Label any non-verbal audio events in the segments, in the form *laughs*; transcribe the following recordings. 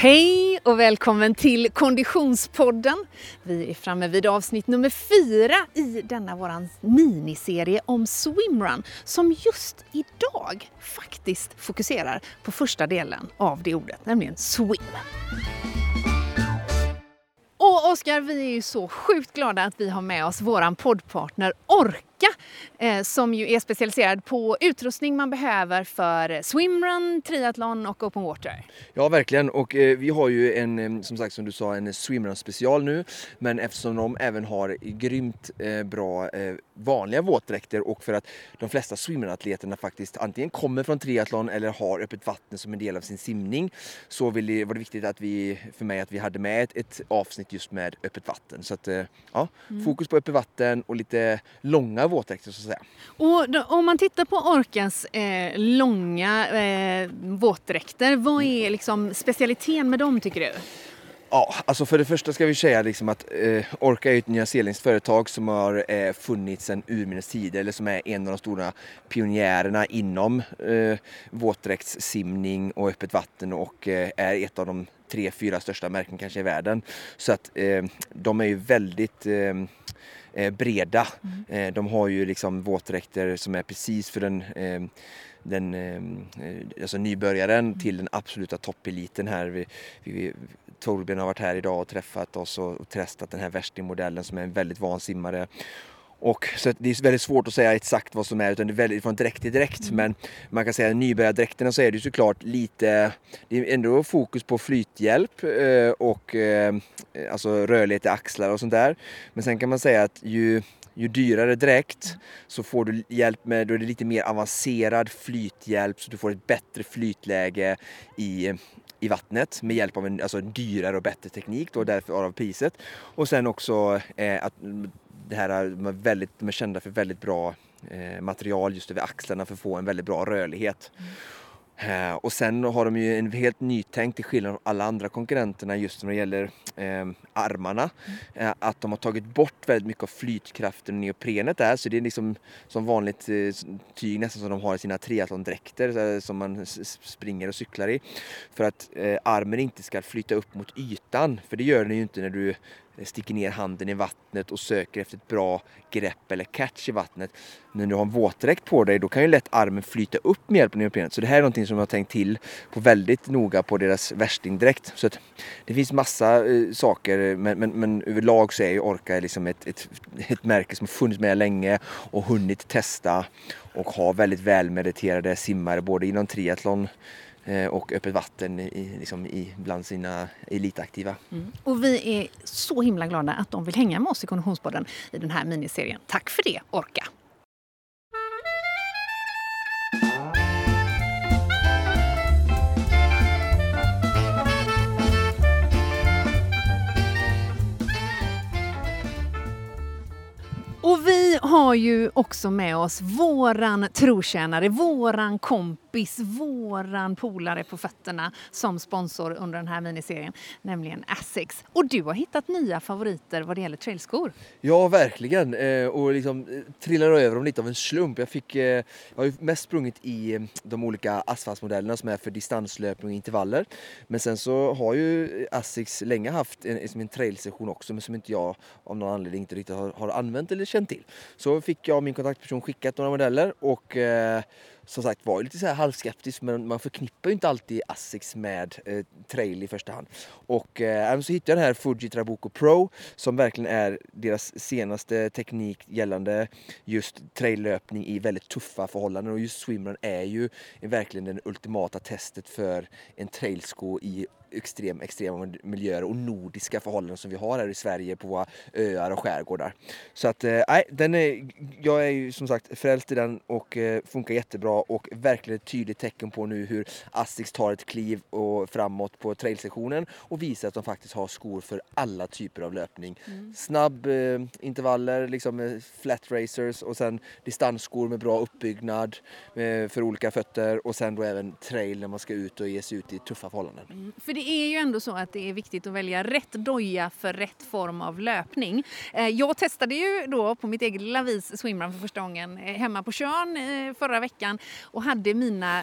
Hej och välkommen till Konditionspodden. Vi är framme vid avsnitt nummer fyra i denna våran miniserie om swimrun som just idag faktiskt fokuserar på första delen av det ordet, nämligen swim. Och Oskar, vi är ju så sjukt glada att vi har med oss våran poddpartner Orka eh, som ju är specialiserad på utrustning man behöver för swimrun, triathlon och open water. Ja, verkligen. Och eh, vi har ju en, eh, som sagt som du sa, en swimrun special nu. Men eftersom de även har grymt eh, bra eh, vanliga våtdräkter och för att de flesta swimrunatleterna faktiskt antingen kommer från triathlon eller har öppet vatten som en del av sin simning så vill det, var det viktigt att vi, för mig att vi hade med ett, ett avsnitt just med öppet vatten. Så att, eh, ja, mm. fokus på öppet vatten och lite långa våtdräkter så att säga. Och då, om man tittar på Orkas eh, långa eh, våtdräkter, vad är liksom specialiteten med dem tycker du? Ja, alltså för det första ska vi säga liksom att eh, Orca är ett nyzeeländskt företag som har eh, funnits sedan urminnes tider eller som är en av de stora pionjärerna inom eh, våtdräktssimning och öppet vatten och eh, är ett av de tre, fyra största märken kanske i världen. Så att eh, de är ju väldigt eh, eh, breda. Mm. de har ju liksom våtdräkter som är precis för den den, alltså nybörjaren mm. till den absoluta toppeliten här. Vi, vi, Torbjörn har varit här idag och träffat oss och, och testat den här värstingmodellen som är en väldigt van simmare. Och så det är väldigt svårt att säga exakt vad som är utan det är väldigt från direkt till direkt. Mm. Men man kan säga att nybörjardräkterna så är det såklart lite, det är ändå fokus på flythjälp eh, och eh, alltså rörlighet i axlar och sånt där. Men sen kan man säga att ju ju dyrare dräkt så får du hjälp med, då är det lite mer avancerad flythjälp så du får ett bättre flytläge i, i vattnet med hjälp av en, alltså en dyrare och bättre teknik då, därför av priset. Och sen också eh, att det här, de, är väldigt, de är kända för väldigt bra eh, material just över axlarna för att få en väldigt bra rörlighet. Mm. Eh, och sen har de ju en helt nytänkt till skillnad från alla andra konkurrenterna just när det gäller eh, armarna. Mm. Eh, att de har tagit bort väldigt mycket av flytkraften neoprenet där så det är liksom som vanligt eh, tyg nästan som de har i sina triathlondräkter som man springer och cyklar i. För att eh, armen inte ska flyta upp mot ytan för det gör den ju inte när du Eh, sticker ner handen i vattnet och söker efter ett bra grepp eller catch i vattnet. Men När du har en våtdräkt på dig då kan ju lätt armen flyta upp med hjälp av neoprenet. Så det här är någonting som jag har tänkt till på väldigt noga på deras värstingdräkt. Så att det finns massa eh, saker men, men, men, överlag så är ju Orca liksom ett, ett, ett märke som har funnits med länge och hunnit testa och ha väldigt välmeriterade simmare både inom triathlon Eh, och öppet vatten i, liksom i, bland sina elitaktiva. Mm. Och vi är så himla glada att de vill hänga med oss i Konditionspodden i den här miniserien. Tack för det, Orka! Och vi har ju också med oss våran trotjänare, våran kompis, våran polare på fötterna som sponsor under den här miniserien, nämligen Asics. Och du har hittat nya favoriter vad det gäller trailskor. Ja, verkligen. Eh, och liksom eh, trillade över dem lite av en slump. Jag, fick, eh, jag har ju mest sprungit i de olika asfaltsmodellerna som är för distanslöpning och intervaller. Men sen så har ju Asics länge haft en, en trailsession också, men som inte jag av någon anledning inte riktigt har, har använt eller känt till. Så fick jag och min kontaktperson skickat några modeller och eh, som sagt var lite så här halvskeptisk men man förknippar ju inte alltid Asics med eh, trail i första hand. Och eh, så hittade jag den här Fuji Trabuco Pro som verkligen är deras senaste teknik gällande just traillöpning i väldigt tuffa förhållanden och just swimrun är ju verkligen det ultimata testet för en trailsko i extrem, extrema miljöer och nordiska förhållanden som vi har här i Sverige på våra öar och skärgårdar. Så att eh, nej, den är, jag är ju som sagt frälst i den och eh, funkar jättebra och verkligen ett tydligt tecken på nu hur Asics tar ett kliv och framåt på trailsektionen och visar att de faktiskt har skor för alla typer av löpning. Mm. Snabb eh, intervaller, liksom flat racers och sen distansskor med bra uppbyggnad eh, för olika fötter och sen då även trail när man ska ut och ge sig ut i tuffa förhållanden. Mm. För det är ju ändå så att det är viktigt att välja rätt doja för rätt form av löpning. Eh, jag testade ju då på mitt eget lilla vis swimrun för första gången eh, hemma på Tjörn eh, förra veckan och hade mina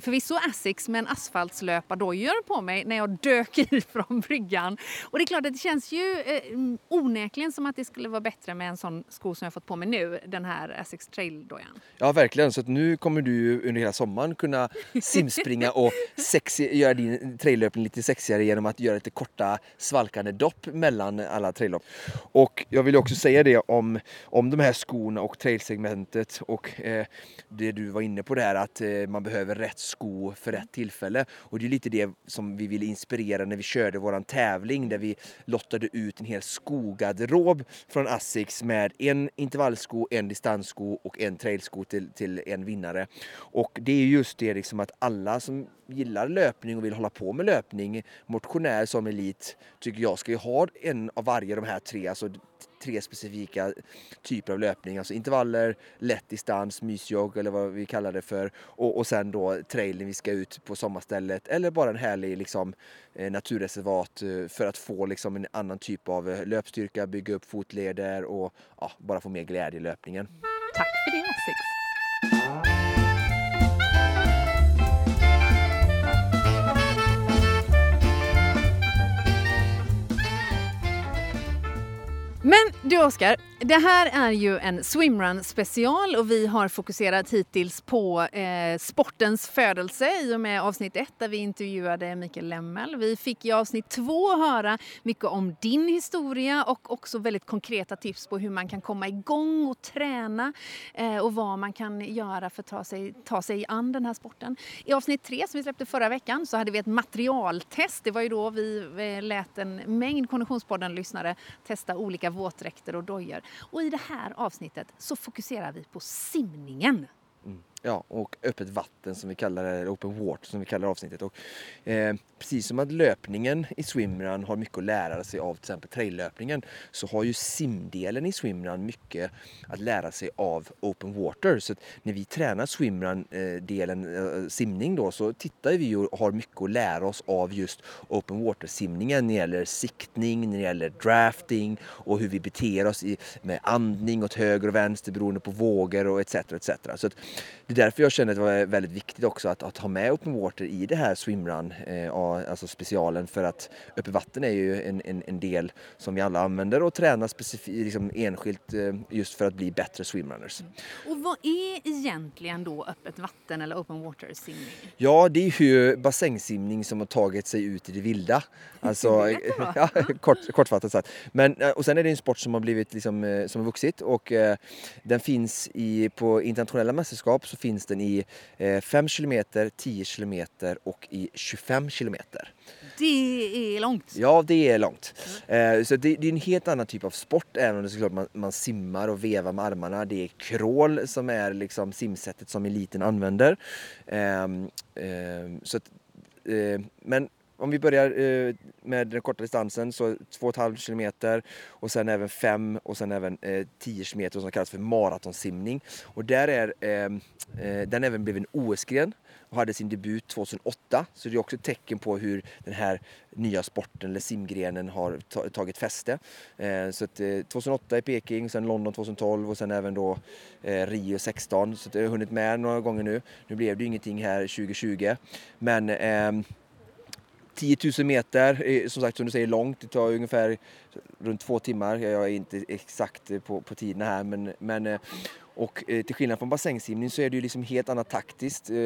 förvisso Asics men asfaltslöpardojor på mig när jag dök i *laughs* från bryggan. Och det är klart att det känns ju mm, onekligen som att det skulle vara bättre med en sån sko som jag fått på mig nu, den här Asics Trail-dojan. Ja verkligen, så att nu kommer du under hela sommaren kunna simspringa och sexy, göra din trail traillöpning lite sexigare genom att göra lite korta svalkande dopp mellan alla traillopp. Och jag vill också säga det om, om de här skorna och trailsegmentet och eh, det du var inne på där att eh, man behöver rätt sko för rätt tillfälle. Och det är lite det som vi ville inspirera när vi körde våran tävling där vi lottade ut en hel skogarderob från Asics med en intervallsko, en distanssko och en trailsko till, till en vinnare. Och det är just det liksom att alla som gillar löpning och vill hålla på med löpning, motionär som elit, tycker jag ska ju ha en av varje de här tre, alltså tre specifika typer av löpning. Alltså intervaller, lätt distans, mysjogg eller vad vi kallar det för. Och, och sen då trailen vi ska ut på sommarstället eller bara en härlig liksom, eh, naturreservat eh, för att få liksom, en annan typ av eh, löpstyrka, bygga upp fotleder och ja, bara få mer glädje i löpningen. Tack för det Six. Du Oskar, det här är ju en swimrun special och vi har fokuserat hittills på eh, sportens födelse i och med avsnitt ett där vi intervjuade Mikael Lemmel. Vi fick i avsnitt två höra mycket om din historia och också väldigt konkreta tips på hur man kan komma igång och träna eh, och vad man kan göra för att ta sig, ta sig an den här sporten. I avsnitt tre som vi släppte förra veckan så hade vi ett materialtest. Det var ju då vi eh, lät en mängd Konditionspodden-lyssnare testa olika våtdräkter och dojor. Och i det här avsnittet så fokuserar vi på simningen. Ja, och öppet vatten som vi kallar det, open water som vi kallar avsnittet. Och, eh, precis som att löpningen i swimrun har mycket att lära sig av till exempel traillöpningen så har ju simdelen i swimrun mycket att lära sig av open water. Så när vi tränar swimrun-delen, eh, eh, simning då, så tittar vi och har mycket att lära oss av just open water-simningen när det gäller siktning, när det gäller drafting och hur vi beter oss i, med andning åt höger och vänster beroende på vågor och etc. etc. Så att, det är därför jag känner att det var väldigt viktigt också att, att ha med open water i det här swimrun, eh, alltså specialen för att öppet vatten är ju en, en, en, del som vi alla använder och tränar specifikt, liksom enskilt eh, just för att bli bättre swimrunners. Mm. Och vad är egentligen då öppet vatten eller open water simning? Ja, det är ju bassängsimning som har tagit sig ut i det vilda. Alltså, *laughs* ja, kort, kortfattat sagt. Men, eh, och sen är det en sport som har blivit liksom, eh, som har vuxit och eh, den finns i, på internationella mästerskap finns den i eh, 5 km, 10 km och i 25 km. Det är långt! Ja, det är långt. Mm. Så det, det, är en helt annan typ av sport även om det såklart man, man simmar och vevar med armarna. Det är crawl som är liksom simsättet som eliten använder. Eh, så att, eh, men om vi börjar eh, med den korta distansen så 2,5 kilometer och sen även 5 och sen även eh, 10 kilometer som kallas för maratonsimning. Och där är ehm, eh, den även blev en OS-gren och hade sin debut 2008. Så det är också ett tecken på hur den här nya sporten eller simgrenen har tagit fäste. Eh, så att, eh, 2008 i Peking, sen London 2012 och sen även då eh, Rio 16. Så det har hunnit med några gånger nu. Nu blev det ju ingenting här 2020. Men ehm, 10 000 meter, eh, som sagt som du säger långt, det tar ungefär runt två timmar. Jag är inte exakt på, på tiden här men, men eh, och eh, till skillnad från bassängsimning så är det ju liksom helt annat taktiskt eh,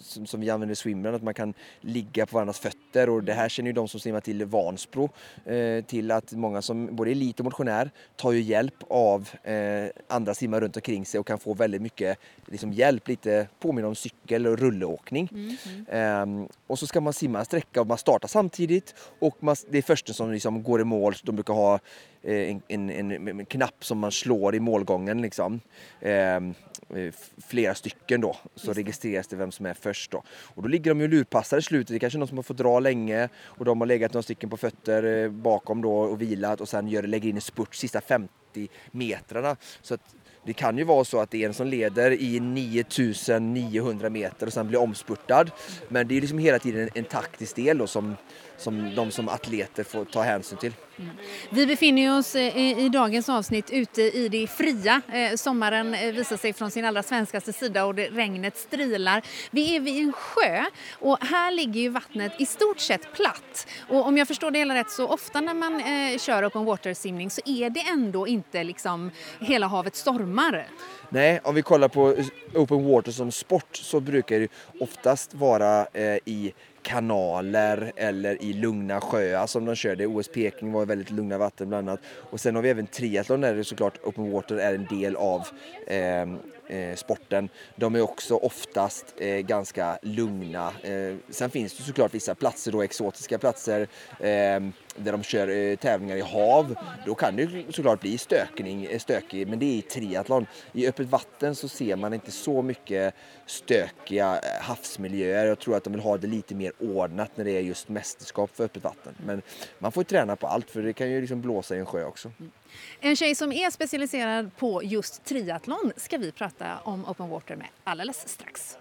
som, som, vi använder i swimrun, att man kan ligga på varandras fötter och det här känner ju de som simmar till Vansbro eh, till att många som både elit och motionär tar ju hjälp av eh, andra simmare runt omkring sig och kan få väldigt mycket liksom, hjälp, lite påminna om cykel och rullåkning. Mm, mm. och så ska man simma en sträcka och man startar samtidigt och man, det är första som liksom går i mål, de brukar ha Eh, en, en, en, knapp som man slår i målgången. Liksom. Ehm, eh, flera stycken då, så registreras det vem som är först. Då. Och då ligger de ju lurpassade i slutet. Det är kanske någon som har fått dra länge och de har legat några stycken på fötter eh, bakom då och vilat och sen gör, lägger in en spurt sista 50 i metrarna. Så att det kan ju vara så att det är en som leder i 9900 meter och sen blir omspurtad. Men det är liksom hela tiden en taktisk del då som, som de som atleter får ta hänsyn till. Mm. Vi befinner oss eh, i, dagens avsnitt ute i det fria. Eh, sommaren eh, visar sig från sin allra svenskaste sida och det, regnet strilar. Vi är vid en sjö och här ligger ju vattnet i stort sett platt. Och om jag förstår det hela rätt så ofta när man kör open water simning så är det ändå inte liksom hela havet stormar. Nej, om vi kollar på open water som sport så brukar det oftast vara i kanaler eller i lugna sjöar som de körde. OS Peking var väldigt lugna vatten bland annat. Och sen har vi även triathlon där det såklart open water är en del av eh, Eh, sporten. De är också oftast eh, ganska lugna. Eh, sen finns det såklart vissa platser då, exotiska platser eh, där de kör eh, tävlingar i hav, då kan det såklart bli stökning, eh, stökig, men det är i triathlon. I öppet vatten så ser man inte så mycket stökiga havsmiljöer. Jag tror att de vill ha det lite mer ordnat när det är just mästerskap för öppet vatten. Men man får träna på allt för det kan ju liksom blåsa i en sjö också. Mm. En tjej som är specialiserad på just triathlon ska vi prata om open water med alldeles strax.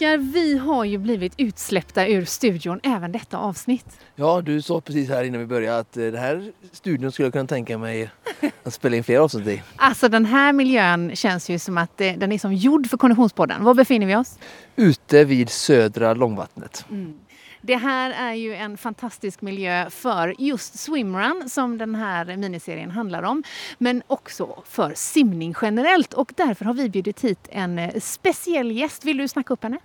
Oskar, vi har ju blivit utsläppta ur studion även detta avsnitt. Ja, du sa precis här innan vi började att eh, den här studion skulle jag kunna tänka mig att spela in fler avsnitt i. *laughs* Alltså den här miljön känns ju som att den är som gjord för Konditionspodden. Var befinner vi oss? Ute vid södra Långvattnet. Mm. Det här är ju en fantastisk miljö för just swimrun som den här miniserien handlar om. Men också för simning generellt och därför har vi bjudit hit en eh, speciell gäst. Vill du snacka upp henne?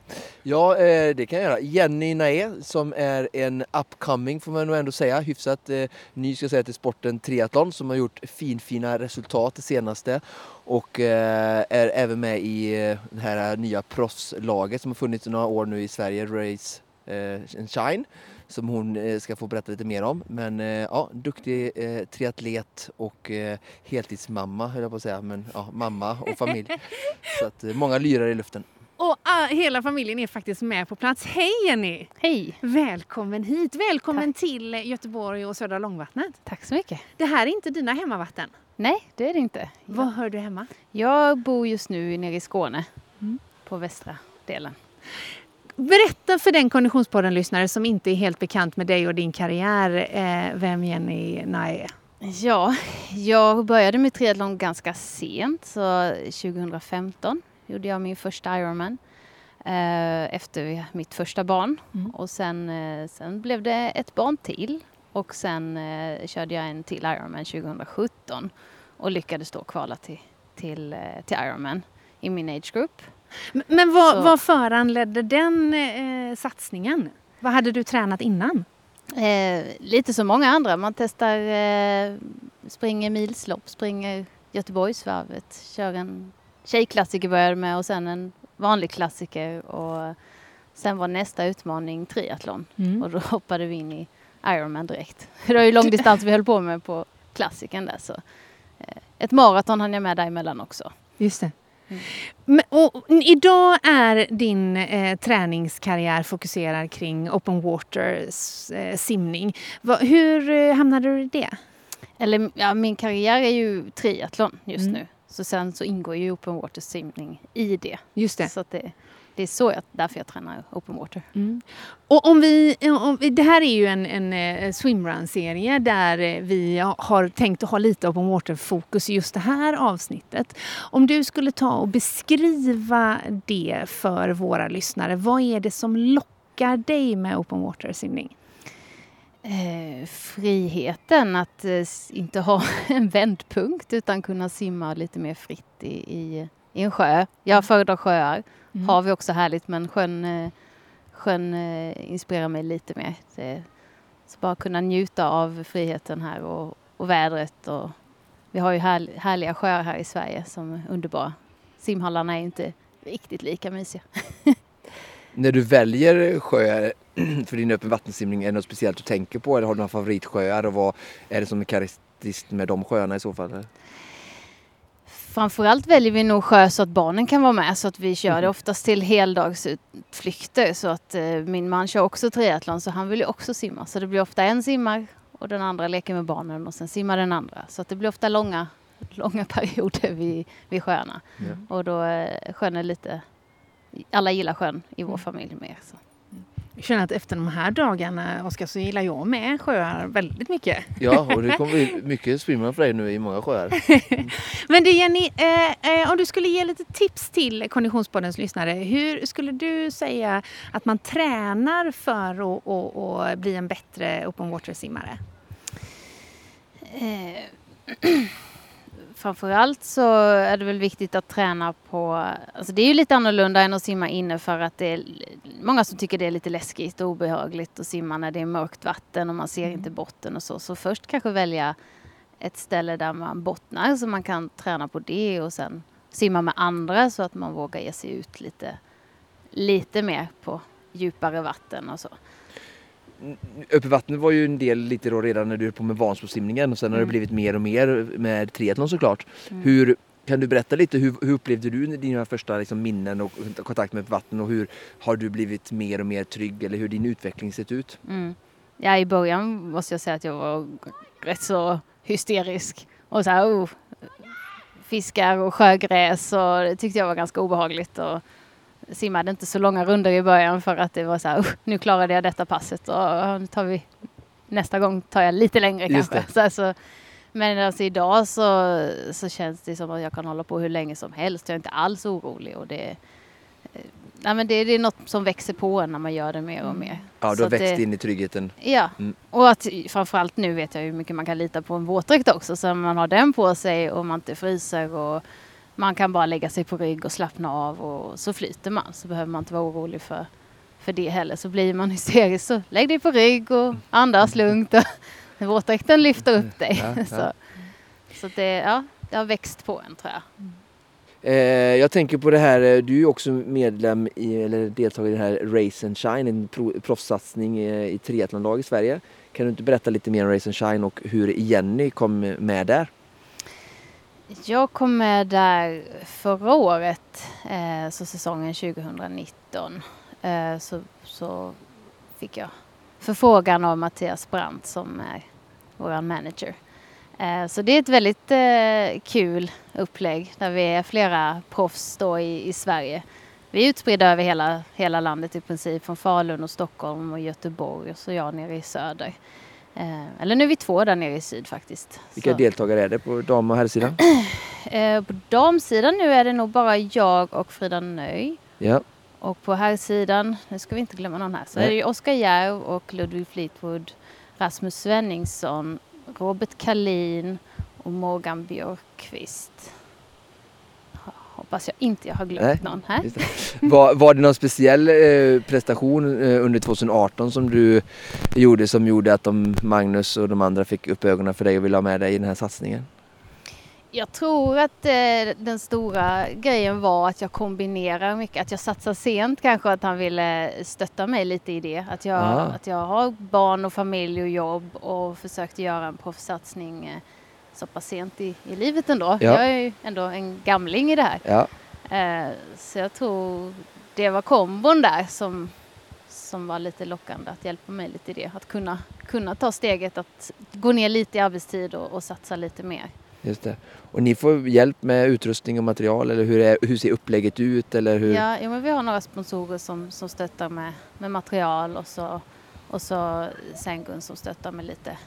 Ja, eh, det kan jag göra. Jenny Nae som är en upcoming får man nog ändå säga. Hyfsat eh, ny ska jag säga till sporten triathlon som har gjort finfina resultat det senaste och är även med i det här nya proffslaget som har funnits i några år nu i Sverige, Race Eh, en Shine som hon eh, ska få berätta lite mer om. Men eh, ja, duktig triatlet och heltidsmamma höll jag på att säga, men ja, mamma och familj. *laughs* Så att många lyrar i luften. Och uh, hela familjen är faktiskt med på plats. Hej Jenny! Hej! Välkommen hit! Välkommen Tack. till Göteborg och Södra Långvattnet. Tack så mycket. Det här är inte dina hemmavatten? Nej, det är det inte. Var hör du hemma? Jag bor just nu nere i Skåne, mm. på västra delen. Berätta för den Konditionspodden-lyssnare som inte är helt bekant med dig och din karriär, eh, vem Jenny Nae är. Ja, jag började med triathlon ganska sent, så 2015 gjorde jag min första Ironman eh, efter mitt första barn. Mm. Och sen, eh, sen blev det ett barn till och sen eh, körde jag en till Ironman 2017 och lyckades då kvala till, till, eh, till Ironman i min age group. Men vad, vad föranledde den eh, satsningen? Vad hade du tränat innan? Eh, lite som många andra. Man testar, eh, springer milslopp, springer Göteborgsvarvet, kör en tjejklassiker började med och sen en vanlig klassiker och sen var nästa utmaning triathlon mm. och då *laughs* hoppade vi in i Ironman direkt. *laughs* Det var ju långdistans vi höll på med på klassiken där så eh, ett maraton hann jag med däremellan också. Just det. Men, och, idag är din eh, träningskarriär fokuserad kring open water eh, simning. Va, hur eh, hamnade du i det? Eller, ja, min karriär är ju triathlon just mm. nu. Så sen så ingår ju open water simning i det. Just det. Så det, det är så jag, därför jag tränar open water. Mm. Och om vi, om det här är ju en, en, eh, swimrun-serie där eh, vi har tänkt att ha lite open water-fokus i just det här avsnittet. Om du skulle ta och beskriva det för våra lyssnare, vad är det som lockar dig med open water-simning? Eh, friheten att eh, inte ha *laughs* en vändpunkt utan kunna simma lite mer fritt i, i, i en sjö. Jag föredrar sjöar Mm. Hav är också härligt men sjön, eh, sjön eh, inspirerar mig lite mer. Det, så bara kunna njuta av friheten här och, och vädret. Och, vi har ju här, härliga sjöar här i Sverige som är underbara. Simhallarna är inte riktigt lika mysiga. *laughs* När du väljer sjö *clears throat* för din öppen vattensimning, är det något speciellt du tänker på eller har du några favoritsjöar och vad är det som är karaktäristiskt med de sjöarna i så fall? Framförallt väljer vi nog sjö så att barnen kan vara med så att vi kör det Mhm. oftast till heldagsutflykter så att eh, min man kör också triathlon så han vill ju också simma så det blir ofta en simmar och den andra leker med barnen och sen simmar den andra så att det blir ofta långa, *laughs* långa perioder vid, vid sjöarna Ja. och då är sjön är lite, alla gillar sjön i vår familj mer. Så. Jag känner att efter de här dagarna, Oskar, så gillar jag med sjöar väldigt mycket. Ja, och det kommer bli mycket swimrun för dig nu i många sjöar. *laughs* Men det Jenny, eh, eh, om du skulle ge lite tips till Konditionspoddens lyssnare. Hur skulle du säga att man tränar för att, att, att bli en bättre open water-simmare? Eh, *clears throat* *clears throat* framförallt så är det väl viktigt att träna på, alltså det är ju lite annorlunda än att simma inne för att det är många som tycker det är lite läskigt och obehagligt att simma när det är mörkt vatten och man ser inte botten och så. Så först kanske välja ett ställe där man bottnar så man kan träna på det och sen simma med andra så att man vågar ge sig ut lite, lite mer på djupare vatten och så. Uppe i vattnet var ju en del lite då redan när du höll på med Vansbrosimningen och sen har det Mm. blivit mer och mer med triathlon såklart. Mm. Hur, kan du berätta lite hur, hur upplevde du dina första liksom, minnen och kontakt med vatten och hur har du blivit mer och mer trygg eller hur din utveckling sett ut? Mm. Ja, i början måste jag säga att jag var rätt så hysterisk. Och så här, oh, fiskar och sjögräs och det tyckte jag var ganska obehagligt. Och simmade inte så långa runder i början för att det var så här, nu klarade jag detta passet och tar vi nästa gång tar jag lite längre kanske. Så, alltså, men alltså idag så, så känns det som att jag kan hålla på hur länge som helst. Jag är inte alls orolig och det, eh, nej, men det, det är något som växer på en när man gör det mer och mer. Ja, du har växt det, in i tryggheten. Ja, Mm. och att framförallt nu vet jag hur mycket man kan lita på en våtdräkt också. Så man har den på sig och man inte fryser och man kan bara lägga sig på rygg och slappna av och så flyter man. Så behöver man inte vara orolig för, för det heller. Så blir man hysterisk så lägg dig på rygg och andas lugnt. Och *laughs* våtdräkten lyfter upp dig. Ja, ja. *laughs* Så, så det, ja, det har växt på en tror jag. Eh, jag tänker på det här, eh, du är också medlem i, eller deltagare i det här Race and Shine, en pro, proffssatsning eh, i triathlonlag i Sverige. Kan du inte berätta lite mer om Race and Shine och hur Jenny kom med där? Jag kom med där förra året, eh, så säsongen 2019. Eh, så, så fick jag förfrågan av Mattias Brandt som är vår manager. Eh, så det är ett väldigt eh, kul upplägg där vi är flera proffs då i, i Sverige. Vi är utspridda över hela, hela landet i princip, från Falun och Stockholm och Göteborg och så jag nere i söder. Eh, eller nu är vi två där nere i syd faktiskt. Vilka Så- deltagare är det på dam och herrsidan? *clears throat* Eh, på damsidan nu är det nog bara jag och Frida Nöj. Ja, Och på här sidan, nu ska vi inte glömma någon här, så Nej. är det ju Oskar Järv och Ludvig Fleetwood, Rasmus Svenningsson, Robert Kalin och Morgan Björkqvist. Hoppas jag inte jag har glömt Nej. någon här. det. Var, var det någon speciell eh, prestation eh, under 2018 som du gjorde som gjorde att de, Magnus och de andra fick upp ögonen för dig och ville ha med dig i den här satsningen? Jag tror att eh, den stora grejen var att jag kombinerar mycket, att jag satsar sent kanske, att han ville stötta mig lite i det. Att jag, Ah. att jag har barn och familj och jobb och försökt göra en proffssatsning eh, så pass sent i, i livet ändå. Ja. Jag är ju ändå en gamling i det här. Ja, Eh, så jag tror det var kombon där som, som var lite lockande, att hjälpa mig lite i det. Att kunna, kunna ta steget att gå ner lite i arbetstid och, och satsa lite mer. just det. Och ni får hjälp med utrustning och material eller hur, är, hur ser upplägget ut? Eller hur? Ja, jo, men vi har några sponsorer som, som stöttar med, med material och så, och så Sengun som stöttar med lite,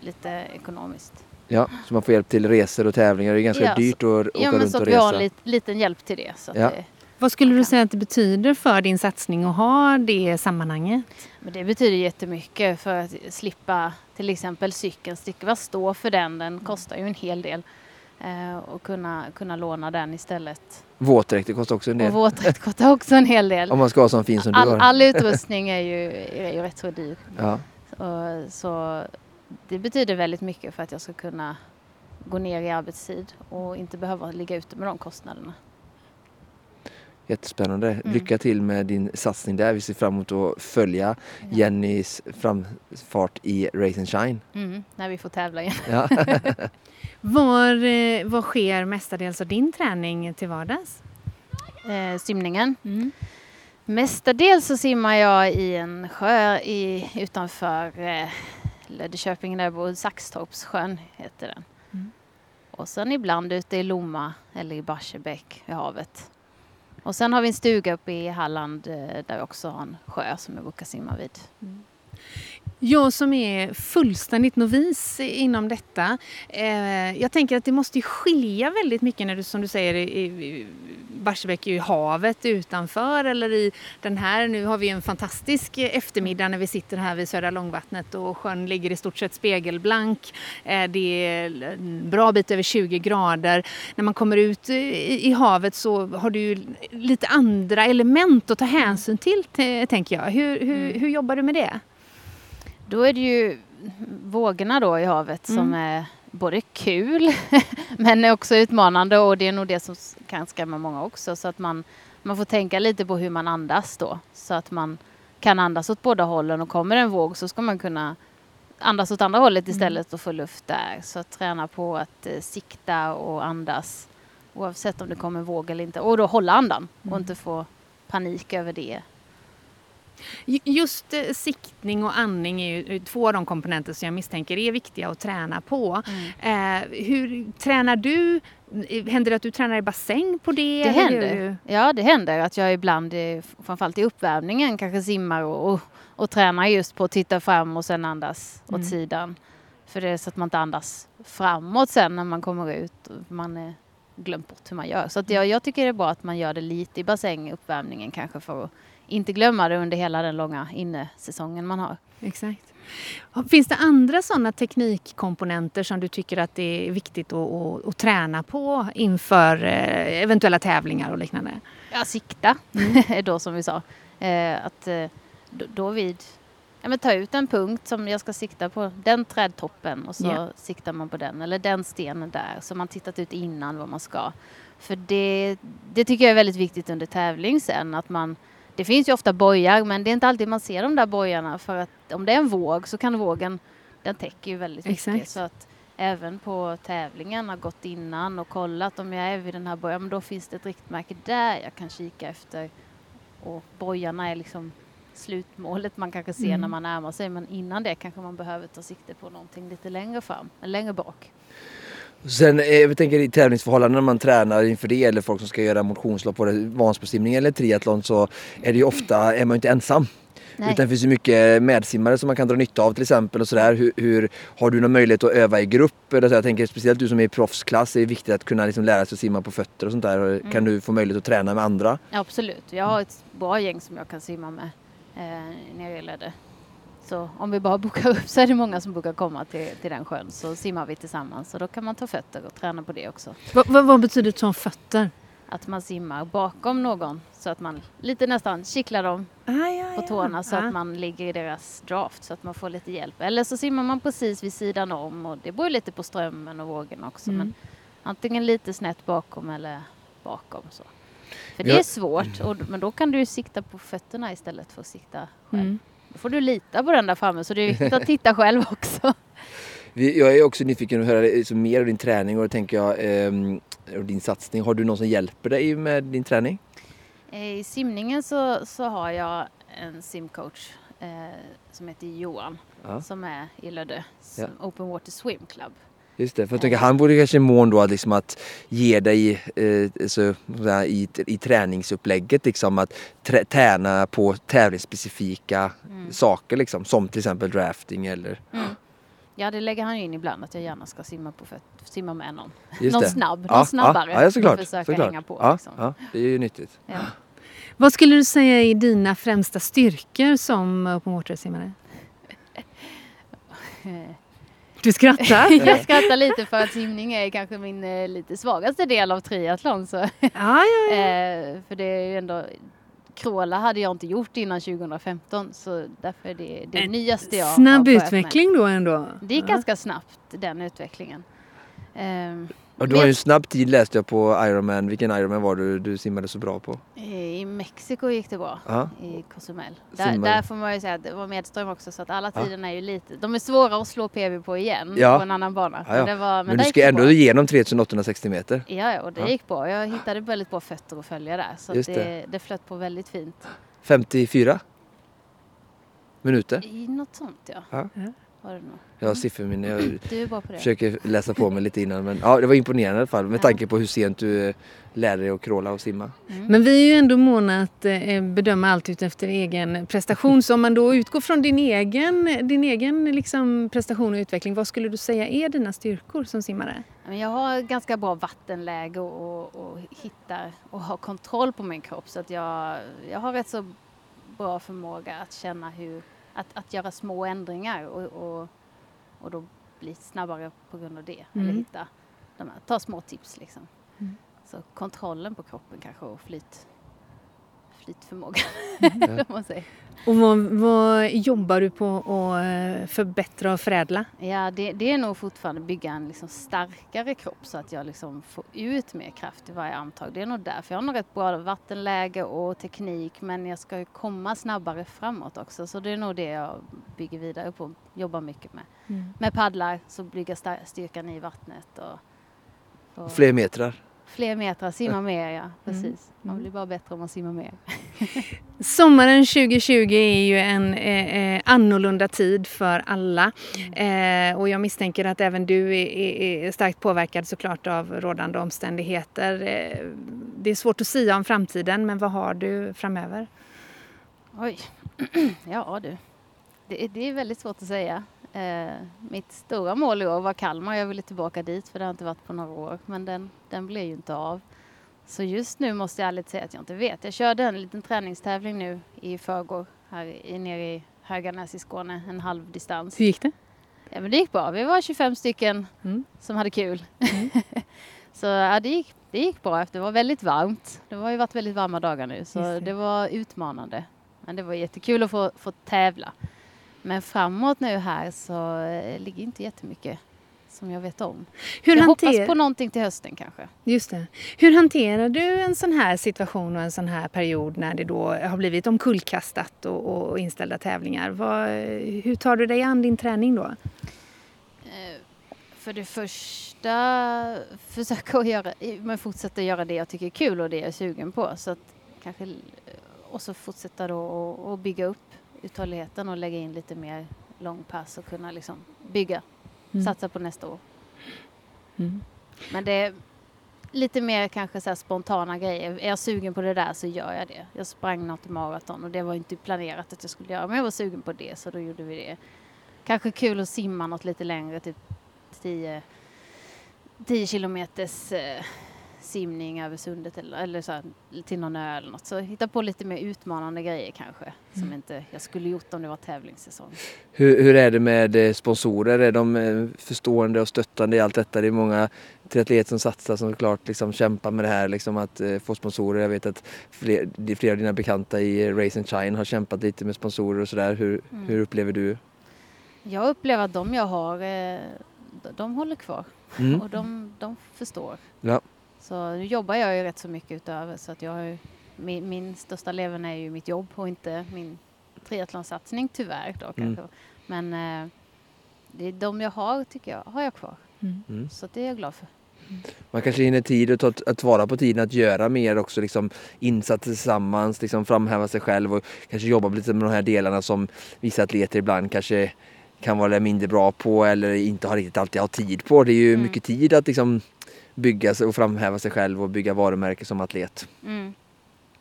lite ekonomiskt. Ja, så man får hjälp till resor och tävlingar. Det är ganska Ja, så- dyrt att åka Ja, men runt så och att vi har resa. en lit, liten hjälp till det. Så Ja. det. Vad skulle du säga att det betyder för din satsning att ha det sammanhanget? Men det betyder jättemycket för att slippa till exempel cykeln, slippa stå för den, den kostar ju en hel del. Eh, och kunna, kunna låna den istället. Våtdräkter kostar också en del. Och våtdräkt kostar också en hel del. Om man ska ha sån fin som du All, har. all utrustning är ju, är ju rätt så dyr. Ja. Och, så det betyder väldigt mycket för att jag ska kunna gå ner i arbetstid och inte behöva ligga ute med de kostnaderna. Jättespännande. Mm. Lycka till med din satsning där. Vi ser fram emot att följa Jennys framfart i Race and Shine. Mm, när vi får tävla igen. Ja. *laughs* var, eh, var sker mestadels av din träning till vardags? Eh, simningen. Mm. Mestadels så simmar jag i en sjö i, utanför eh, Löddeköping där jag bor, Saxtorpssjön heter den. Mm. Och sen ibland ute i Lomma eller i Barsebäck i havet. Och sen har vi en stuga uppe i Halland eh, där vi också har en sjö som jag brukar simma vid. Mm. Jag som är fullständigt novis inom detta. Eh, jag tänker att det måste skilja väldigt mycket när du som du säger i, Barsebäck är ju havet utanför eller i den här, nu har vi en fantastisk eftermiddag när vi sitter här vid Södra Långvattnet och sjön ligger i stort sett spegelblank. Eh, det är en bra bit över 20 grader. När man kommer ut i havet så har du ju lite andra element att ta hänsyn till tänker jag. Hur, hur, mm. hur jobbar du med det? Då är det ju vågorna då i havet mm. som är både kul *laughs* men också utmanande och det är nog det som kan skrämma många också så att man, man får tänka lite på hur man andas då så att man kan andas åt båda hållen och kommer en våg så ska man kunna andas åt andra hållet mm. istället mm. och få luft där. Så träna på att eh, sikta och andas oavsett om det kommer våg eller inte och då hålla andan mm. och inte få panik över det Just eh, siktning och andning är ju två av de komponenter som jag misstänker är viktiga att träna på. Mm. Eh, hur tränar du? Händer det att du tränar i bassäng på det? Det händer. Ja, det händer att jag ibland, eh, framförallt i uppvärmningen, kanske simmar och, och, och tränar just på att titta fram och sen andas mm. åt sidan. För det är så att man inte andas framåt sen när man kommer ut. Och man är glömt bort hur man gör. Så att jag, jag tycker det är bra att man gör det lite i bassäng, uppvärmningen kanske för att inte glömma det under hela den långa innesäsongen man har. Exakt. Finns det andra sådana teknikkomponenter som du tycker att det är viktigt att, att, att träna på inför eh, eventuella tävlingar och liknande? Ja, sikta mm. *laughs* då som vi sa. Eh, att eh, då vid ja, men ta ut en punkt som jag ska sikta på, den trädtoppen och så yeah. siktar man på den eller den stenen där så man tittat ut innan vad man ska. För det, det tycker jag är väldigt viktigt under tävling sen att man det finns ju ofta bojar men det är inte alltid man ser de där bojarna för att om det är en våg så kan vågen, den täcker ju väldigt Exakt. mycket så att även på tävlingen har gått innan och kollat om jag är vid den här bojan, men då finns det ett riktmärke där jag kan kika efter och bojarna är liksom slutmålet man kanske ser mm. när man närmar sig men innan det kanske man behöver ta sikte på någonting lite längre fram, längre bak. Sen eh, jag tänker i tävlingsförhållanden när man tränar inför det eller folk som ska göra motionslopp, både Vansbrosimning eller triathlon så är det ju ofta, är man inte ensam. Nej. Utan det finns ju mycket medsimmare som man kan dra nytta av till exempel och sådär. Hur, hur, har du någon möjlighet att öva i grupp? Eller så jag tänker speciellt du som är i proffsklass, det är viktigt att kunna liksom lära sig att simma på fötter och sånt där. Mm. Kan du få möjlighet att träna med andra? Absolut, jag har ett bra gäng som jag kan simma med eh, nere i Lödde. Så om vi bara *laughs* bokar upp så är det många som brukar komma till, till den sjön så simmar vi tillsammans. Så då kan man ta fötter och träna på det också. Va, va, vad betyder ta fötter? Att man simmar bakom någon så att man lite nästan kittlar dem ah, ja, på tårna ja. så ah. att man ligger i deras draft så att man får lite hjälp. Eller så simmar man precis vid sidan om och det beror lite på strömmen och vågen också. Mm. Men antingen lite snett bakom eller bakom. Så. För det är svårt, och, men då kan du sikta på fötterna istället för att sikta själv. Mm. Då får du lita på den där framme så det är viktigt att titta själv också. *laughs* Jag är också nyfiken att höra liksom mer av din träning och tänker jag eh, och din satsning. Har du någon som hjälper dig med din träning? Eh, I simningen så, så har jag en simcoach eh, som heter Johan ja. som är i Lödde, ja. Open Water Swim Club. Just det, för jag tänker han borde kanske mån då liksom att ge dig eh, så, i, i träningsupplägget liksom att trä, träna på tävlingsspecifika mm. saker liksom som till exempel drafting eller mm. Ja det lägger han in ibland att jag gärna ska simma, på föt, simma med någon. Just någon det. snabb, ja, någon snabbare. Ja, ja såklart. Försöka såklart. hänga på. Ja, liksom. ja, det är ju nyttigt. Ja. Vad skulle du säga är dina främsta styrkor som open water-simmare? *laughs* Du skrattar? *laughs* jag skrattar lite för att simning är kanske min eh, lite svagaste del av triathlon. Så. Ja, ja, ja. *laughs* eh, för det är ju ändå Crawla hade jag inte gjort innan 2015 så därför är det det en nyaste jag Snabb utveckling med. då ändå? Det gick ja. ganska snabbt den utvecklingen. Eh, Och du har ju en snabb tid läste jag på Ironman. Vilken Ironman var du du simmade så bra på? I Mexiko gick det bra, Ja. i Cozumel. Där, där får man ju säga att det var medström också så att alla Ja. tiderna är ju lite, de är svåra att slå PB på igen Ja. på en annan bana. Ja, ja. det var, men, Men, du ska ändå bra. igenom 3860 meter. Ja, och det Ja. gick bra. Jag hittade väldigt bra fötter att följa där så det, det. det. flöt på väldigt fint. 54 minuter. I något sånt ja. Ja. Var det nog. Jag har sifferminne. Jag *clears throat* Du är bra på det. försöker läsa på mig lite innan. Men ja, det var imponerande i alla fall med Ja. tanke på hur sent du eh, lärde dig att crawla och simma. Mm. Men vi är ju ändå måna att eh, bedöma allt utefter egen prestation. Så om man då utgår från din egen, din egen liksom prestation och utveckling, vad skulle du säga är dina styrkor som simmare? Jag har ganska bra vattenläge och, och, och hittar och har kontroll på min kropp så att jag, jag har rätt så bra förmåga att känna hur, att, att göra små ändringar och, och, och då bli snabbare på grund av det. Eller Mm. hitta, de här, ta små tips liksom. Mm. Så kontrollen på kroppen kanske och flyt, flytförmåga. Mm. *laughs* man säger. Och vad, vad jobbar du på att eh, förbättra och förädla? Ja, det, det är nog fortfarande bygga en liksom starkare kropp så att jag liksom får ut mer kraft i varje armtag. Det är nog därför. Jag har nog rätt bra vattenläge och teknik men jag ska ju komma snabbare framåt också. Så det är nog det jag bygger vidare på, jobbar mycket med. Med paddlar så bygger sta- styrkan i vattnet och, och Fler metrar. Fler meter, simma mer ja, precis. Man Mm. blir bara bättre om man simmar mer. *laughs* Sommaren 2020 är ju en eh, eh, annorlunda tid för alla. Eh, och jag misstänker att även du är, är, starkt påverkad såklart av rådande omständigheter. Eh, det är svårt att säga om framtiden, men vad har du framöver? Oj, *clears throat* ja du. Det, det är väldigt svårt att säga. Eh, mitt stora mål i år var Kalmar. Jag ville tillbaka dit för det har inte varit på några år. Men den, den blev ju inte av. Så just nu måste jag ärligt säga att jag inte vet. Jag körde en liten träningstävling nu i förrgår här i, nere i Höganäs i Skåne, en halv distans. Hur gick det? Ja, men det gick bra. Vi var 25 stycken Mm. som hade kul. *laughs* så ja, det, gick, det gick bra. Det var väldigt varmt. Det har ju varit väldigt varma dagar nu så det. var utmanande. Men det var jättekul att få, få tävla. Men framåt nu här så eh, ligger inte jättemycket som jag vet om. Hur, jag hoppas hanter... på någonting till hösten kanske. Just det. Hur hanterar du en sån här situation och en sån här period när det då har blivit omkullkastat och, och inställda tävlingar? Vad, hur tar du dig an din träning då? Eh, För det första försöka att göra, men fortsätta göra det jag tycker är kul och det jag är sugen på. Så att kanske, och så fortsätta då och, och bygga upp uthålligheten och lägga in lite mer långpass och kunna liksom bygga, Mm. satsa på nästa år. Mm. Men det är lite mer kanske så här spontana grejer. Är jag sugen på det där så gör jag det. Jag sprang något maraton och det var inte planerat att jag skulle göra men jag var sugen på det så då gjorde vi det. Kanske kul att simma något lite längre, typ 10, 10 kilometers eh, simning över sundet eller, eller så här, till någon ö eller något. Så hitta på lite mer utmanande grejer kanske som inte jag skulle gjort om det var tävlingssäsong. Hur, hur är det med eh, sponsorer? Är de eh, förstående och stöttande i allt detta? Det är många triatleter som satsar som klart liksom kämpar med det här liksom att eh, få sponsorer. Jag vet att fler, flera av dina bekanta i eh, Race and Shine har kämpat lite med sponsorer och sådär. Hur, Mm. hur upplever du? Jag upplever att de jag har, eh, de, de håller kvar Mm. och de, de förstår. Ja. Så nu jobbar jag ju rätt så mycket utöver så att jag har ju, min, min största leverne är ju mitt jobb och inte min triathlonsatsning tyvärr då Mm. kanske. Men eh, det är de jag har tycker jag, har jag kvar. Mm. Mm. Så det är jag glad för. Man kanske hinner tid att ta att vara på tiden att göra mer också, liksom insatser tillsammans, liksom framhäva sig själv och kanske jobba lite med de här delarna som vissa atleter ibland kanske kan vara mindre bra på eller inte har riktigt alltid har tid på. Det är ju Mm. mycket tid att liksom bygga sig och framhäva sig själv och bygga varumärke som atlet. Mm.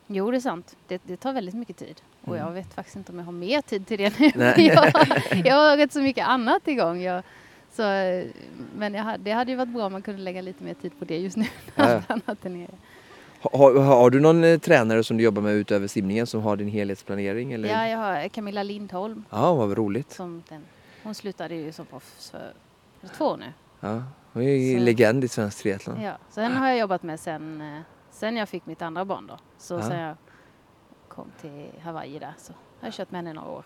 Jo, det är sant. Det, det tar väldigt mycket tid. Och Mm. jag vet faktiskt inte om jag har mer tid till det nu. Jag, *laughs* jag har *laughs* rätt så mycket annat igång. Jag, så, men jag, det hade ju varit bra om man kunde lägga lite mer tid på det just nu. *laughs* Ja, annat är nere. Ha- Har, har du någon eh, tränare som du jobbar med utöver simningen som har din helhetsplanering? Eller? Ja, jag har Camilla Lindholm. ja vad roligt. Som den, hon slutade ju som proffs för två år nu. Ja, hon är ju Så- legend i svensk triathlon. Ja, så henne har jag jobbat med sen, eh, sen jag fick mitt andra barn då. Så Ja. sen jag kom till Hawaii där så har jag kört med henne i några år.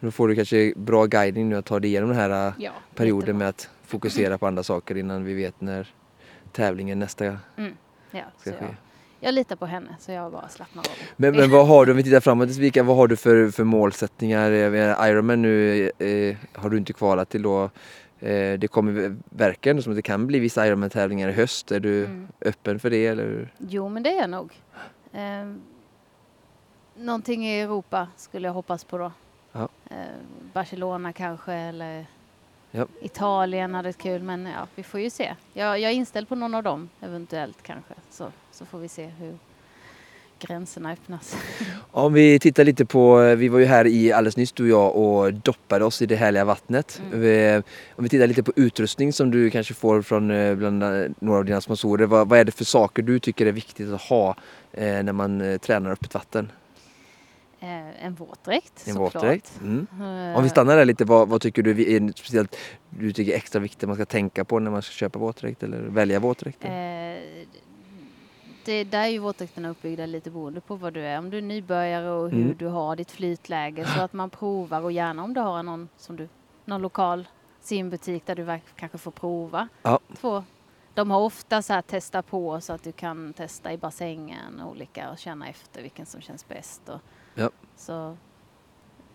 Då får du kanske bra guidning nu att ta dig igenom den här eh, Ja, perioden jättebra. med att fokusera på andra saker innan vi vet när, tävlingen nästa Mm. Ja, så ska ske. jag, jag litar på henne så jag bara slappnar av. Men, men vad har du, om vi tittar framåt i Vika, vad har du för, för målsättningar? Ironman nu eh, har du inte kvalat till då. Eh, det kommer verka ändå som att det kan bli vissa Ironman-tävlingar i höst. Är du Mm. öppen för det eller? Jo, men det är jag nog. Ehm, någonting i Europa skulle jag hoppas på då. Ja. Ehm, Barcelona kanske eller Ja. Italien hade kul men ja, vi får ju se. Jag, jag är inställd på någon av dem eventuellt kanske så, så får vi se hur gränserna öppnas. *laughs* Om vi tittar lite på, vi var ju här i alldeles nyss du och jag och doppade oss i det härliga vattnet. Mm. Vi, om vi tittar lite på utrustning som du kanske får från eh, bland eh, några av dina sponsorer. Vad, vad är det för saker du tycker är viktigt att ha eh, när man eh, tränar öppet vatten? Eh, en våtdräkt En våtdräkt? Mm. Eh, Om vi stannar där lite, vad, vad tycker du är speciellt du tycker extra viktigt man ska tänka på när man ska köpa våtdräkt eller välja våtdräkt? Eh, det, där är ju våtdräkterna uppbyggda lite beroende på vad du är. Om du är nybörjare och hur Mm. du har ditt flytläge så att man provar och gärna om du har någon, som du, någon lokal simbutik där du kanske får prova. Ja. Två. De har ofta så här testa på så att du kan testa i bassängen olika och känna efter vilken som känns bäst. Och, Ja. Så,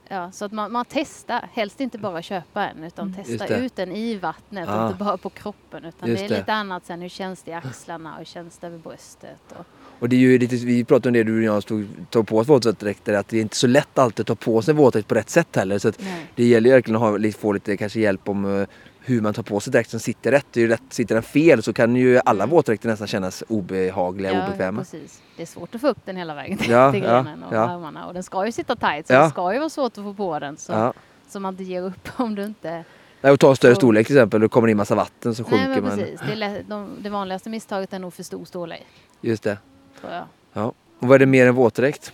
ja, så att man, man testar, helst inte bara köpa en utan Mm. testa ut den i vattnet Ah. och inte bara på kroppen utan Just det är det. lite annat sen hur känns det i axlarna och hur känns det över bröstet. Och, Och det är ju lite, vi pratade om det du och jag stod, tog på oss våtdräkter att det är inte så lätt alltid att ta på sig våtdräkt på rätt sätt heller. Så nej. det gäller ju verkligen att ha, lite- få lite kanske hjälp om eh, hur man tar på sig dräkt som sitter rätt. Det är ju rätt, sitter den fel så kan ju alla våtdräkter nästan kännas obehagliga och Ja, obekväma. precis. Det är svårt att få upp den hela vägen till, Ja, grenen och ja. armarna och den ska ju sitta tight så Ja. det ska ju vara svårt att få på den så, Ja. så man inte ger upp *laughs* om du inte... Nej, och ta en större storlek till exempel, då kommer det in massa vatten så Nej sjunker men man. precis, det, är lätt, de, det vanligaste misstaget är nog för stor storlek Just det. Tror jag. Och vad är det mer än våtdräkt?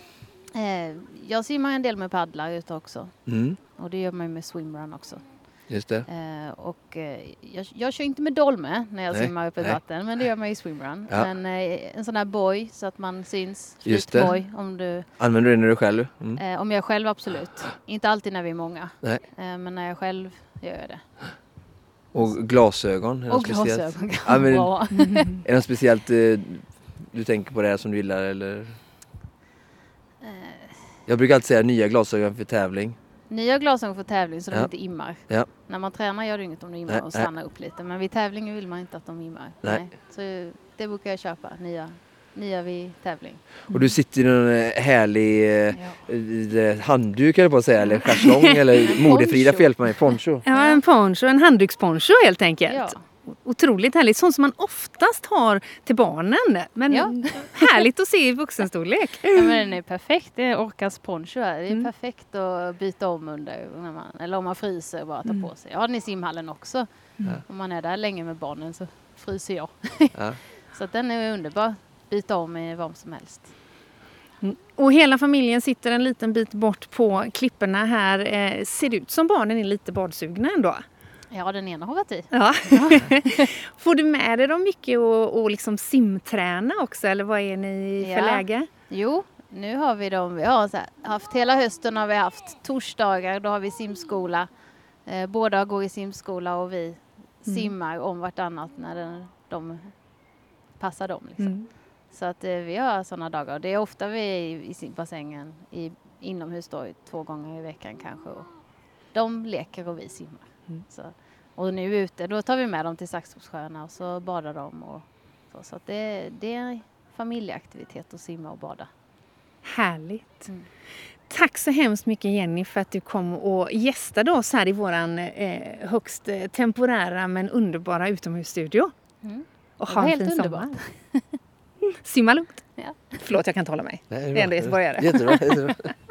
Eh, jag simmar en del med paddlar ute också Mm, och det gör man ju med swimrun också. just det. Eh, och eh, jag, jag kör inte med dolme när jag Nej, simmar öppet nej. vatten men det gör man i swimrun. Ja. Men eh, en sån här boj så att man syns, Just det. flytboj om du Använder du det när du är själv? Mm. Eh, om jag är själv absolut. Inte alltid när vi är många. Eh, men när jag själv gör jag det. Och glasögon? Är Och speciellt? glasögon kan Ja, men-. *laughs* Är det något speciellt eh, du tänker på det här som du gillar eller? Eh, Jag brukar alltid säga nya glasögon för tävling. nya glasögon för tävling så de Ja. inte immar. Ja. När man tränar gör det inget om de immar Nej, och nej. stannar upp lite. Men vid tävling vill man inte att de immar. Nej. Så det brukar jag köpa, nya, nya vid tävling. Och du sitter i någon eh, härlig eh, Ja. handduk eller på att säga, eller schäslong eller *laughs* modefrida får hjälpa mig, poncho. Ja, en poncho, en handduksponcho helt enkelt. Ja. Otroligt härligt, sånt som man oftast har till barnen. Men Ja. *laughs* härligt att se i vuxenstorlek. Ja, men den är perfekt. Det är Orcas poncho här. Det är Mm. perfekt att byta om under. När man, eller om man fryser bara ta Mm. på sig. Jag har den i simhallen också. Mm. Om man är där länge med barnen så fryser jag. Ja. *laughs* Så den är underbar. Byta om i vad som helst. Och hela familjen sitter en liten bit bort på klipporna här. Eh, ser ut som barnen är lite badsugna ändå. Ja, den ena har varit i. Ja. *laughs* Får du med dig dem mycket och, och liksom simträna också eller vad är ni för Ja. läge? Jo, nu har vi dem. Vi har här, haft hela hösten har vi haft torsdagar. Då har vi simskola. Eh, båda går i simskola och vi Mm. simmar om vartannat när den, de passar dem. Liksom. Mm. Så att eh, vi har sådana dagar. Det är ofta vi är i, i simbassängen i, inomhus då, två gånger i veckan kanske. Och de leker och vi simmar. Mm. Så, och nu ute, då tar vi med dem till Saxtorpssjöarna och så badar de. Och, så så att det, det är en familjeaktivitet att simma och bada. Härligt. Mm. Tack så hemskt mycket Jenny för att du kom och gästade oss här i våran eh, högst eh, temporära men underbara utomhusstudio. Mm. Och ha en helt fin underbart. sommar. Simma lugnt. *laughs* Ja. Förlåt, jag kan inte hålla mig. Nej, Det är ändå göteborgare. Jättebra, jättebra. *laughs*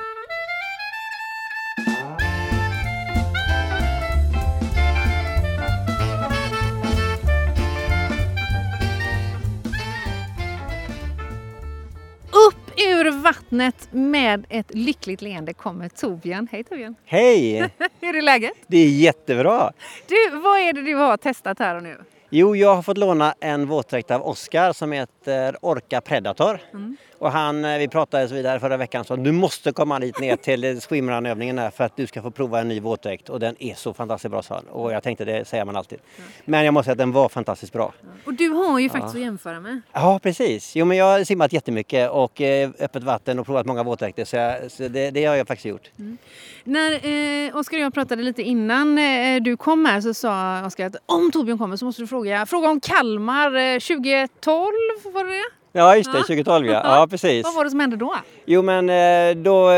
vattnet med ett lyckligt leende kommer Torbjörn. Hej Torbjörn! Hej! *laughs* Hur är läget? Det är jättebra. Du, vad är det du har testat här och nu? Jo, jag har fått låna en våtdräkt av Oskar som heter Orca Predator. Mm. Och han, eh, vi pratade så vidare förra veckan, så du måste komma dit ner till *laughs* swimrun-övningen här för att du ska få prova en ny våtdräkt och den är så fantastiskt bra sa. Och jag tänkte det säger man alltid. Ja. Men jag måste säga att den var fantastiskt bra. Ja. Och du har ju faktiskt ja. att jämföra med. Ja precis. Jo men jag har simmat jättemycket och eh, öppet vatten och provat många våtdräkter så, jag, så det, det, har jag faktiskt gjort. Mm. När eh, Oskar och jag pratade lite innan eh, du kom här så sa Oskar att om Torbjörn kommer så måste du fråga, fråga. Om Kalmar eh, 2012 var det det? Ja just det, 2012 ja. *laughs* ja precis. Vad var det som hände då? Jo men eh, då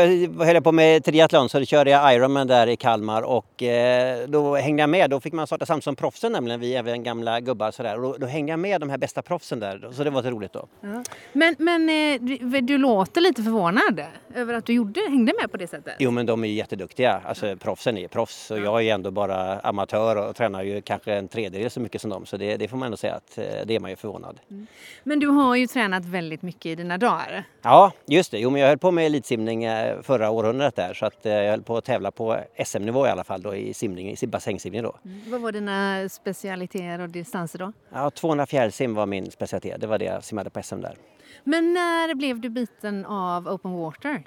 höll jag på med triathlon så då körde jag Ironman där i Kalmar och eh, då hängde jag med. Då fick man starta samtidigt som proffsen nämligen, vi är även gamla gubbar sådär. Och då, då hängde jag med de här bästa proffsen där så det var så roligt då. Ja. Men, men eh, du, du, låter lite förvånad över att du gjorde, hängde med på det sättet? Jo men de är jätteduktiga. Alltså proffsen är proffs och jag är ändå bara amatör och tränar ju kanske en tredjedel så mycket som dem. Så det, det får man ändå säga att det är man ju förvånad. Mm. Men du har ju tränat tränat väldigt mycket i dina dagar. Ja, just det. Jo, men jag höll på med elitsimning eh, förra århundradet där så att eh, jag höll på att tävla på SM-nivå i alla fall då i simning, i bassängsimning då. Mm. Vad var dina specialiteter och distanser då? Ja, 200 fjärilsim var min specialitet. Det var det jag simmade på SM där. Men när blev du biten av open water?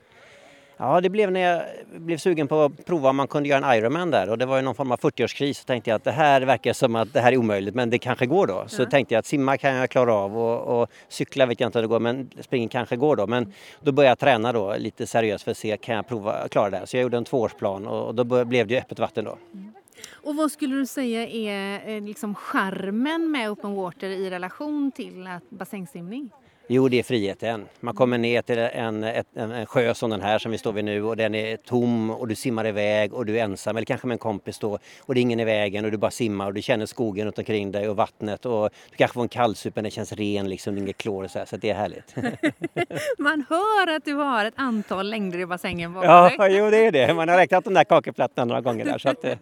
Ja, det blev när jag blev sugen på att prova om man kunde göra en Ironman där och det var ju någon form av 40-årskris. Så tänkte jag att det här verkar som att det här är omöjligt men det kanske går då. Så ja. tänkte jag att simma kan jag klara av och, och, cykla vet jag inte om det går men springa kanske går då. Men då började jag träna då lite seriöst för att se kan jag prova klara det här. Så jag gjorde en tvåårsplan och då blev det öppet vatten då. Mm. Och vad skulle du säga är eh, liksom charmen med open water i relation till bassängsimning? Jo, det är friheten. Man kommer ner till en, en, en sjö som den här som vi står vid nu och den är tom och du simmar iväg och du är ensam eller kanske med en kompis då och det är ingen i vägen och du bara simmar och du känner skogen runt omkring dig och vattnet och du kanske får en kallsup men den känns ren liksom, inget klor och så här, så det är härligt. *laughs* Man hör att du har ett antal längder i bassängen bakom Ja, dig. jo det är det. Man har räknat de där kakelplattorna några gånger där så att eh,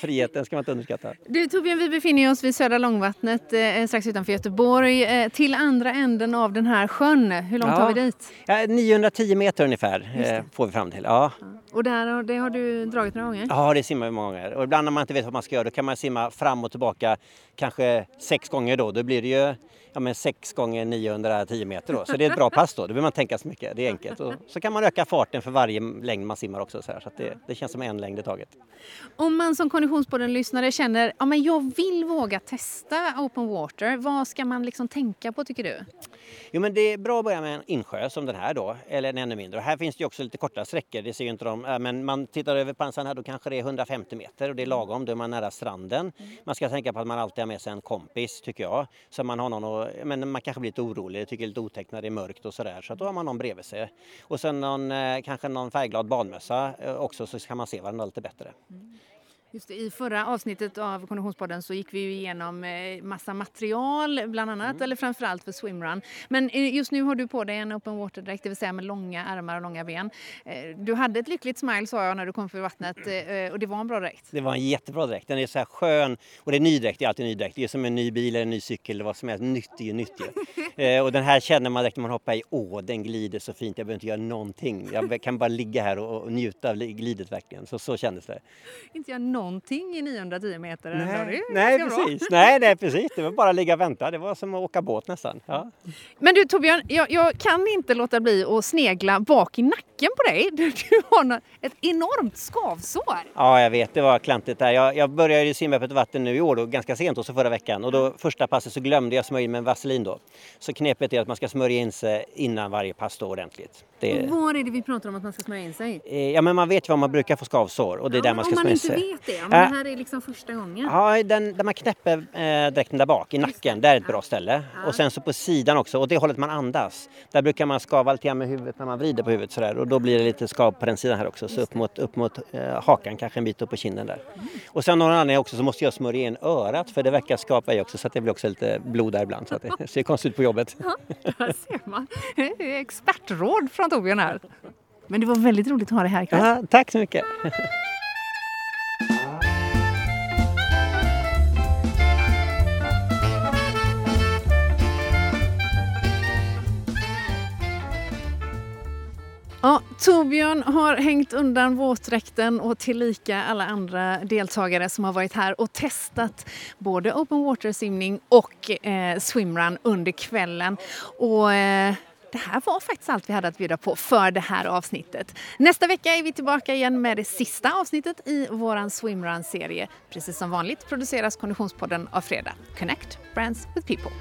friheten ska man inte underskatta. Du Torbjörn, vi befinner oss vid Södra Långvattnet eh, strax utanför Göteborg eh, till andra änden av den här sjön. Hur långt ja. har vi dit? Ja, 910 meter ungefär eh, får vi fram till. Ja. Och där, det har du dragit några gånger? Ja, det simmar vi många gånger. Och ibland när man inte vet vad man ska göra då kan man simma fram och tillbaka kanske sex gånger då. Då blir det ju ja, men 6 gånger 910 meter då. Så det är ett bra pass då. Då behöver man tänka så mycket. Det är enkelt. Och så kan man öka farten för varje längd man simmar också. Så, här, så det, det känns som en längd i taget. Om man som Konditionspodden-lyssnare känner att ja, jag vill våga testa open water, vad ska man liksom tänka på tycker du? Jo men det är bra att börja med en insjö som den här då, eller en ännu mindre. Och här finns det också lite korta sträckor, det ser ju inte de, men man tittar över pansan här då kanske det är 150 meter och det är lagom, då är man nära stranden. Man ska tänka på att man alltid har med sig en kompis tycker jag, så man har någon och, men man kanske blir lite orolig, tycker det är lite otäckt när det är mörkt och sådär, så då har man någon bredvid sig. Och sen någon, eh, kanske någon färgglad badmössa eh, också så kan man se varandra lite bättre. Just det, I förra avsnittet av Konditionspodden så gick vi ju igenom eh, massa material bland annat, mm. eller framförallt för swimrun. Men eh, just nu har du på dig en open water-dräkt, det vill säga med långa armar och långa ben. Eh, du hade ett lyckligt smile sa jag när du kom för vattnet och det var en bra dräkt. Det var en jättebra dräkt, den är så här skön och det är ny dräkt, det är alltid ny dräkt. Det är som en ny bil eller en ny cykel eller vad som helst, nytt är ju nytt ju. *laughs* och den här känner man direkt när man hoppar i, åh den glider så fint, jag behöver inte göra någonting. Jag kan bara ligga här och, njuta av glidet verkligen, så, så kändes det. Inte göra någonting i 910 meter. Nej, nej precis. Nej, nej, precis. Det var bara att ligga och vänta. Det var som att åka båt nästan. Ja. Men du Torbjörn, jag, jag, kan inte låta bli att snegla bak i nacken på dig. Du, du har ett enormt skavsår. Ja, jag vet. Det var klantigt där. Jag, jag började ju simma på ett vatten nu i år, då, ganska sent, och så förra veckan. Och då första passet så glömde jag smörja in med vaselin då. Så knepet är att man ska smörja in sig innan varje pass då ordentligt. Det... Var är det vi pratar om att man ska smörja in sig? Eh, ja, men man vet ju var man brukar få skavsår och det är ja, där man ska smörja in sig. Det, om ja. det här är liksom första gången? Ja, den, där man knäpper eh, dräkten där bak i nacken, där är ett bra ställe. Och sen så på sidan också, och det hållet man andas. Där brukar man skava lite grann med huvudet när man vrider på huvudet sådär och då blir det lite skav på den sidan här också. Så upp mot, upp mot eh, hakan, kanske en bit upp på kinden där. Mm. Och sen någon annan också så måste jag smörja in örat för det verkar skapa i också så att det blir också lite blod där ibland så att det *laughs* ser konstigt ut på jobbet. Ja, där ser man. Expertråd från Torbjörn här. Men det var väldigt roligt att ha dig här ikväll. Ja, tack så mycket. Ja, Torbjörn har hängt undan våtdräkten och tillika alla andra deltagare som har varit här och testat både open water simning och eh, swimrun under kvällen. Och, eh, det här var faktiskt allt vi hade att bjuda på för det här avsnittet. Nästa vecka är vi tillbaka igen med det sista avsnittet i vår swimrun-serie. Precis som vanligt produceras Konditionspodden av Fredag. Connect Brands with People.